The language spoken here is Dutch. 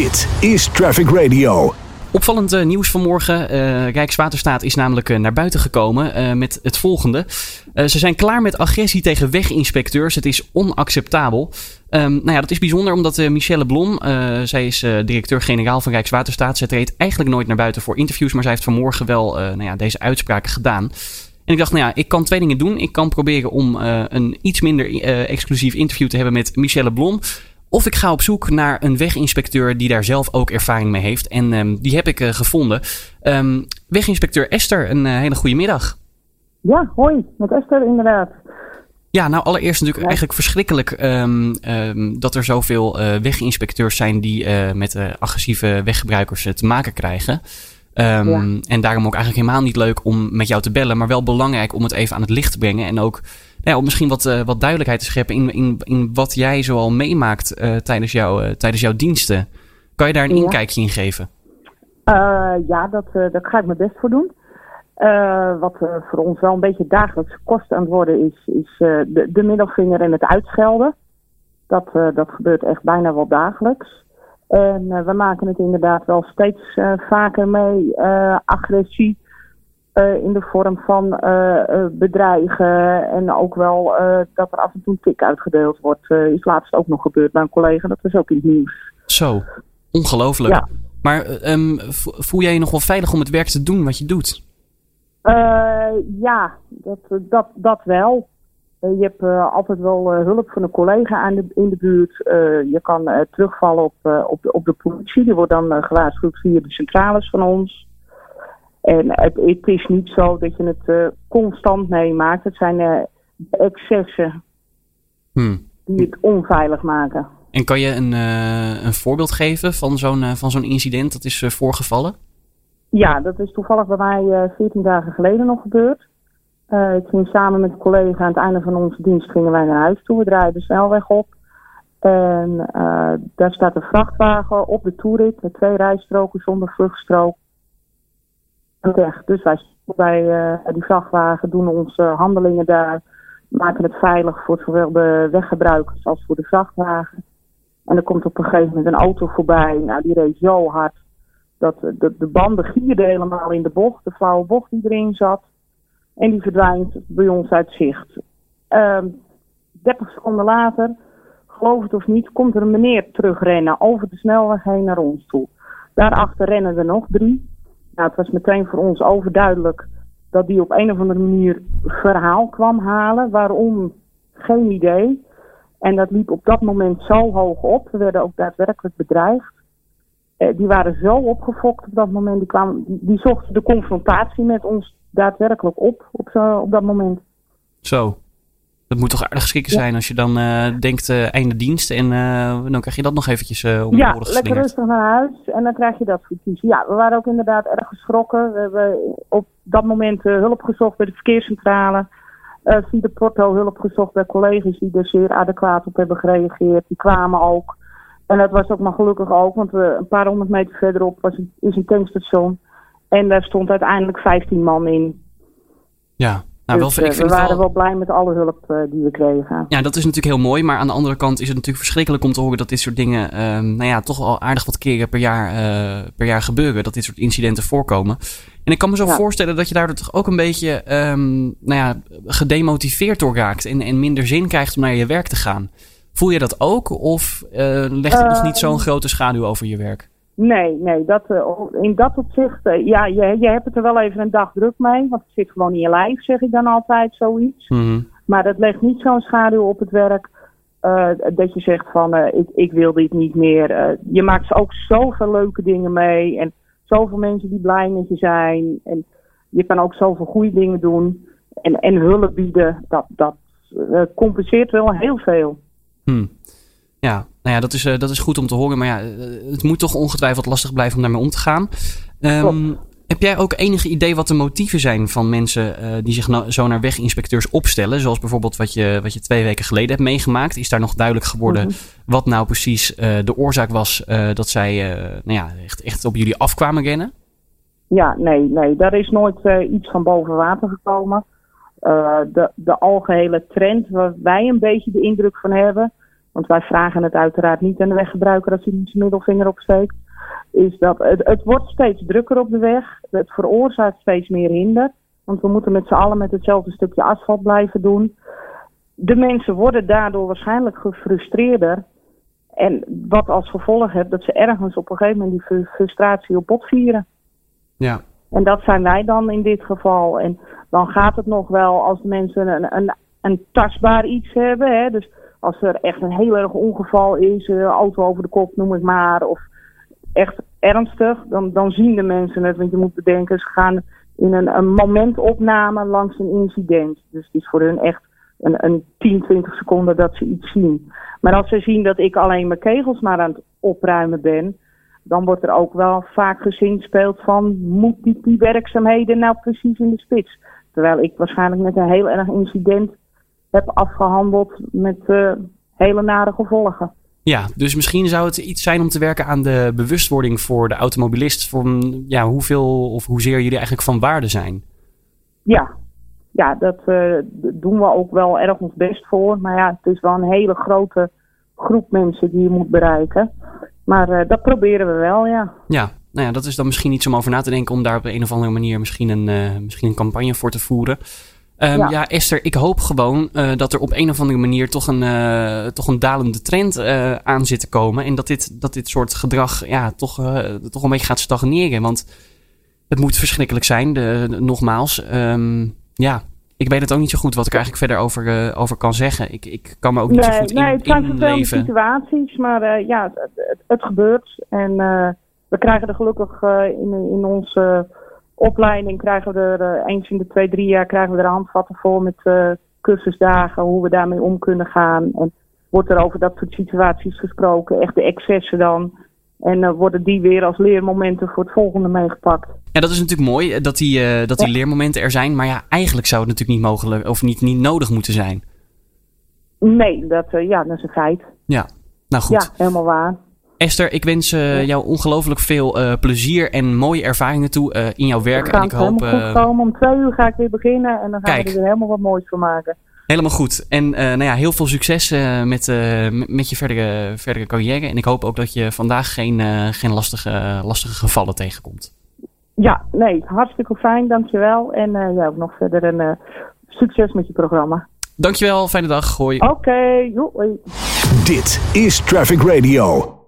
Dit is Traffic Radio. Opvallend uh, nieuws vanmorgen. Uh, Rijkswaterstaat is namelijk uh, naar buiten gekomen met het volgende. ze zijn klaar met agressie tegen weginspecteurs. Het is onacceptabel. Um, nou ja, dat is bijzonder omdat Michelle Blom, zij is directeur-generaal van Rijkswaterstaat. Zij treedt eigenlijk nooit naar buiten voor interviews, maar zij heeft vanmorgen wel nou ja, deze uitspraken gedaan. En ik dacht, nou ja, ik kan twee dingen doen. Ik kan proberen om een iets minder exclusief interview te hebben met Michelle Blom. Of ik ga op zoek naar een weginspecteur die daar zelf ook ervaring mee heeft. En um, die heb ik uh, gevonden. Um, weginspecteur Esther, een uh, hele goede middag. Ja, hoi, met Esther inderdaad. Ja, nou allereerst natuurlijk ja. eigenlijk verschrikkelijk um, dat er zoveel uh, weginspecteurs zijn die met agressieve weggebruikers te maken krijgen. Um, ja. En daarom ook eigenlijk helemaal niet leuk om met jou te bellen, maar wel belangrijk om het even aan het licht te brengen. En ook nou ja, om misschien wat, uh, wat duidelijkheid te scheppen in, in, in wat jij zoal meemaakt uh, tijdens, jou, uh, tijdens jouw diensten. Kan je daar een ja. inkijkje in geven? ja, dat, dat ga ik mijn best voor doen. wat voor ons wel een beetje dagelijks kost aan het worden is, is de, de middelvinger en het uitschelden. Dat, dat gebeurt echt bijna wel dagelijks. En we maken het inderdaad wel steeds vaker mee. Uh, agressie in de vorm van bedreigen. En ook wel dat er af en toe een tik uitgedeeld wordt. is laatst ook nog gebeurd bij een collega. Dat was ook in het nieuws. Zo, ongelooflijk. Ja. Maar um, voel jij je nog wel veilig om het werk te doen wat je doet? ja, dat, dat, dat wel. Je hebt uh, altijd wel uh, hulp van een collega aan de, in de buurt. je kan terugvallen op, op, de, op de politie. Die wordt dan gewaarschuwd via de centrales van ons. En het, het is niet zo dat je het constant meemaakt. Het zijn de excessen hmm. die het onveilig maken. En kan je een, een voorbeeld geven van zo'n van zo'n incident dat is voorgevallen? Ja, dat is toevallig bij mij 14 dagen geleden nog gebeurd. Uh, ik ging samen met een collega aan het einde van onze dienst gingen wij naar huis toe. We draaiden de snelweg op. En uh, daar staat een vrachtwagen op de toerit met twee rijstroken zonder vluchtstrook. Weg. Dus wij bij uh, die vrachtwagen doen onze handelingen daar. Maken het veilig voor zowel de weggebruikers als voor de vrachtwagen. En er komt op een gegeven moment een auto voorbij. Nou, die reed zo hard dat de, de banden gierden helemaal in de bocht. De flauwe bocht die erin zat. En die verdwijnt bij ons uit zicht. Uh, ehm, 30 seconden later, geloof het of niet, komt er een meneer terugrennen over de snelweg heen naar ons toe. Daarachter rennen er nog drie. Nou, het was meteen voor ons overduidelijk dat die op een of andere manier verhaal kwam halen. Waarom? Geen idee. En dat liep op dat moment zo hoog op. We werden ook daadwerkelijk bedreigd. Eh, die waren zo opgefokt op dat moment. Die, zochten de confrontatie met ons daadwerkelijk op op, op dat moment. Zo. Dat moet toch aardig schrikken zijn als je dan uh, denkt uh, einde dienst en uh, dan krijg je dat nog eventjes om ja, de Ja, lekker rustig naar huis en dan krijg je dat voor kiezen. Ja, we waren ook inderdaad erg geschrokken. We hebben op dat moment hulp gezocht bij de verkeerscentrale. via de porto hulp gezocht bij collega's die er zeer adequaat op hebben gereageerd. Die kwamen ook. En dat was ook maar gelukkig ook, want we, een paar honderd meter verderop was een, is een tankstation. En daar stond uiteindelijk 15 man in. Ja, nou, dus, wel, ik vind we waren wel... blij met alle hulp uh, die we kregen. Ja, dat is natuurlijk heel mooi. Maar aan de andere kant is het natuurlijk verschrikkelijk om te horen dat dit soort dingen, um, nou ja, toch al aardig wat keren per jaar, uh, per jaar gebeuren. Dat dit soort incidenten voorkomen. En ik kan me zo ja. voorstellen dat je daardoor toch ook een beetje, um, nou ja, gedemotiveerd door raakt. En, en minder zin krijgt om naar je werk te gaan. Voel je dat ook? Of legt het nog niet zo'n grote schaduw over je werk? Nee, nee, dat, uh, in dat opzicht, uh, ja, je, je hebt het er wel even een dag druk mee, want het zit gewoon in je lijf, zeg ik dan altijd zoiets. Mm -hmm. Maar dat legt niet zo'n schaduw op het werk uh, dat je zegt van, ik, ik wil dit niet meer. je maakt ook zoveel leuke dingen mee en zoveel mensen die blij met je zijn. En je kan ook zoveel goede dingen doen en, en hulp bieden, dat, dat compenseert wel heel veel. Hmm. Ja, nou ja, dat is, uh, dat is goed om te horen. Maar ja, het moet toch ongetwijfeld lastig blijven om daarmee om te gaan. Um, heb jij ook enige idee wat de motieven zijn van mensen uh, die zich nou, zo naar weginspecteurs opstellen? Zoals bijvoorbeeld wat je, wat je twee weken geleden hebt meegemaakt. Is daar nog duidelijk geworden mm -hmm. wat nou precies uh, de oorzaak was dat zij nou ja, echt, echt op jullie afkwamen rennen? Ja, nee, nee. Daar is nooit iets van boven water gekomen. de, de algehele trend waar wij een beetje de indruk van hebben want wij vragen het uiteraard niet aan de weggebruiker als hij zijn middelvinger opsteekt, is dat het, het wordt steeds drukker op de weg. Het veroorzaakt steeds meer hinder. Want we moeten met z'n allen met hetzelfde stukje asfalt blijven doen. De mensen worden daardoor waarschijnlijk gefrustreerder. En wat als gevolg heeft dat ze ergens op een gegeven moment die frustratie op bot vieren. Ja. En dat zijn wij dan in dit geval. En dan gaat het nog wel als de mensen een, een, een tastbaar iets hebben. Hè? Dus als er echt een heel erg ongeval is, uh, auto over de kop noem ik maar, of echt ernstig, dan, dan zien de mensen het. Want je moet bedenken, ze gaan in een, een momentopname langs een incident. Dus het is voor hun echt een, een 10, 20 seconden dat ze iets zien. Maar als ze zien dat ik alleen mijn kegels maar aan het opruimen ben, dan wordt er ook wel vaak gezinspeeld van moet die, die werkzaamheden nou precies in de spits. Terwijl ik waarschijnlijk met een heel erg incident heb afgehandeld met uh, hele nare gevolgen. Ja, dus misschien zou het iets zijn om te werken aan de bewustwording voor de automobilist. Van ja, hoeveel of hoezeer jullie eigenlijk van waarde zijn. Ja, ja dat uh, doen we ook wel erg ons best voor. Maar ja, het is wel een hele grote groep mensen die je moet bereiken. Maar uh, dat proberen we wel, ja. Ja, nou ja, dat is dan misschien iets om over na te denken. Om daar op een of andere manier misschien een, uh, misschien een campagne voor te voeren. Um, ja. ja. Esther, ik hoop gewoon uh, dat er op een of andere manier toch een, uh, toch een dalende trend uh, aan zit te komen. En dat dit, dat dit soort gedrag ja, toch, toch een beetje gaat stagneren. Want het moet verschrikkelijk zijn, de, de, nogmaals. Um, ja, ik weet het ook niet zo goed wat ik eigenlijk verder over, over kan zeggen. Ik, ik kan me ook niet nee, zo goed nee, in, het zijn vervelende situaties, maar ja, het, het, het, gebeurt. En we krijgen er gelukkig in, in onze opleiding krijgen we er uh, eens in de twee, drie jaar krijgen we er handvatten voor met uh, cursusdagen, hoe we daarmee om kunnen gaan. En wordt er over dat soort situaties gesproken, echt de excessen dan. En uh, worden die weer als leermomenten voor het volgende meegepakt. Ja, dat is natuurlijk mooi dat die, dat die ja. leermomenten er zijn. Maar ja, eigenlijk zou het natuurlijk niet mogelijk of niet, niet nodig moeten zijn. Nee, dat, ja, dat is een feit. Ja, nou goed. Ja, helemaal waar. Esther, ik wens uh, jou ongelooflijk veel uh, plezier en mooie ervaringen toe uh, in jouw werk. en ik hoop. Goed komen. Om twee uur ga ik weer beginnen en dan gaan Kijk. we er helemaal wat moois van maken. Helemaal goed. En nou ja, heel veel succes met, met je verdere, verdere carrière. En ik hoop ook dat je vandaag geen, geen lastige, lastige gevallen tegenkomt. Ja, nee, hartstikke fijn, dankjewel. En ja, ook nog verder een succes met je programma. Dankjewel, fijne dag. Hoi. Oké, okay, Dit is Traffic Radio.